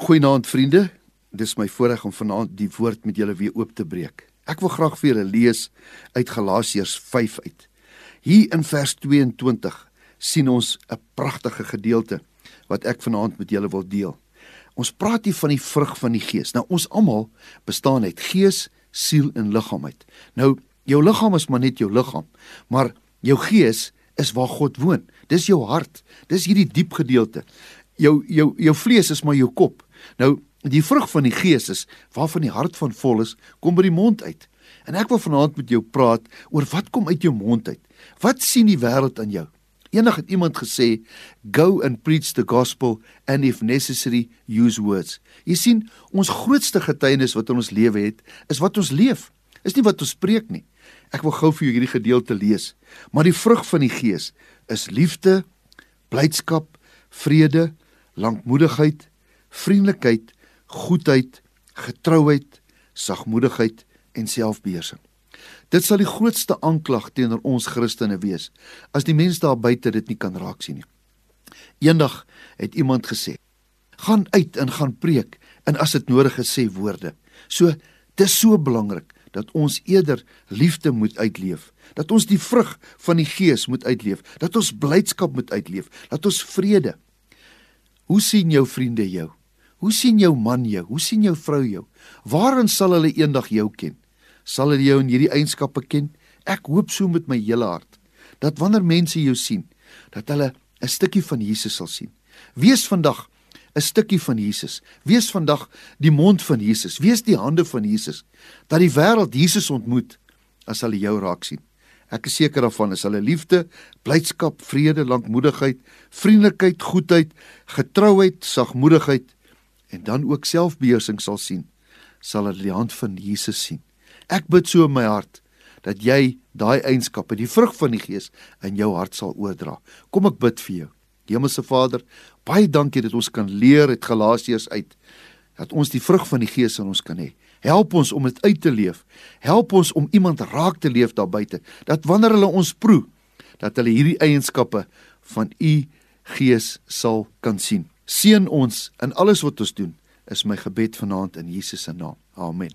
Goeienaand vriende. Dis my voorreg om vanaand die woord met julle weer oop te breek. Ek wil graag vir julle lees uit Galasiërs 5 uit. Hier in vers 22 sien ons 'n pragtige gedeelte wat ek vanaand met julle wil deel. Ons praat hier van die vrug van die Gees. Nou ons almal bestaan uit gees, siel en liggaam uit. Nou jou liggaam is maar net jou liggaam, maar jou gees is waar God woon. Dis jou hart. Dis hierdie diep gedeelte. Jou jou jou vlees is maar jou kop. Nou, die vrug van die Gees is waarvan die hart van vol is, kom by die mond uit. En ek wil vanaand met jou praat oor wat kom uit jou mond uit. Wat sien die wêreld aan jou? Eendag het iemand gesê, "Go and preach the gospel and if necessary use words." Jy sien, ons grootste getuienis wat in ons lewe het, is wat ons leef. Is nie wat ons spreek nie. Ek wil gou vir jou hierdie gedeelte lees. Maar die vrug van die Gees is liefde, blydskap, vrede, lankmoedigheid, vriendelikheid, goedheid, getrouheid, sagmoedigheid en selfbeheersing. Dit sal die grootste aanklag teenoor ons Christene wees as die mense daar buite dit nie kan raak sien nie. Eendag het iemand gesê: "Gaan uit en gaan preek en as dit nodig is sê woorde." So dis so belangrik dat ons eerder liefde moet uitleef, dat ons die vrug van die Gees moet uitleef, dat ons blydskap moet uitleef, dat ons vrede. Hoe sien jou vriende jou? Hoe sien jou man jou? Hoe sien jou vrou jou? Waarin sal hulle eendag jou ken? Sal hulle jou in hierdie eienskappe ken? Ek hoop so met my hele hart dat wanneer mense jou sien, dat hulle 'n stukkie van Jesus sal sien. Wees vandag 'n stukkie van Jesus. Wees vandag die mond van Jesus. Wees die hande van Jesus. Dat die wêreld Jesus ontmoet as hulle jou raak sien. Ek is seker daarvan is hulle liefde, blydskap, vrede, lankmoedigheid, vriendelikheid, goedheid, getrouheid, sagmoedigheid en dan ook selfbeheersing sal sien, sal hulle die hand van Jesus sien. Ek bid so in my hart dat jy daai eienskappe, die vrug van die Gees in jou hart sal oordra. Kom ek bid vir jou. Hemelse Vader, baie dankie dat ons kan leer uit Galasiërs uit dat ons die vrug van die Gees in ons kan hê. Help ons om dit uit te leef. Help ons om iemand raak te leef daar buite. Dat wanneer hulle ons proe, dat hulle hierdie eienskappe van u Gees sal kan sien. Seën ons in alles wat ons doen. Is my gebed vanaand in Jesus se naam. Amen.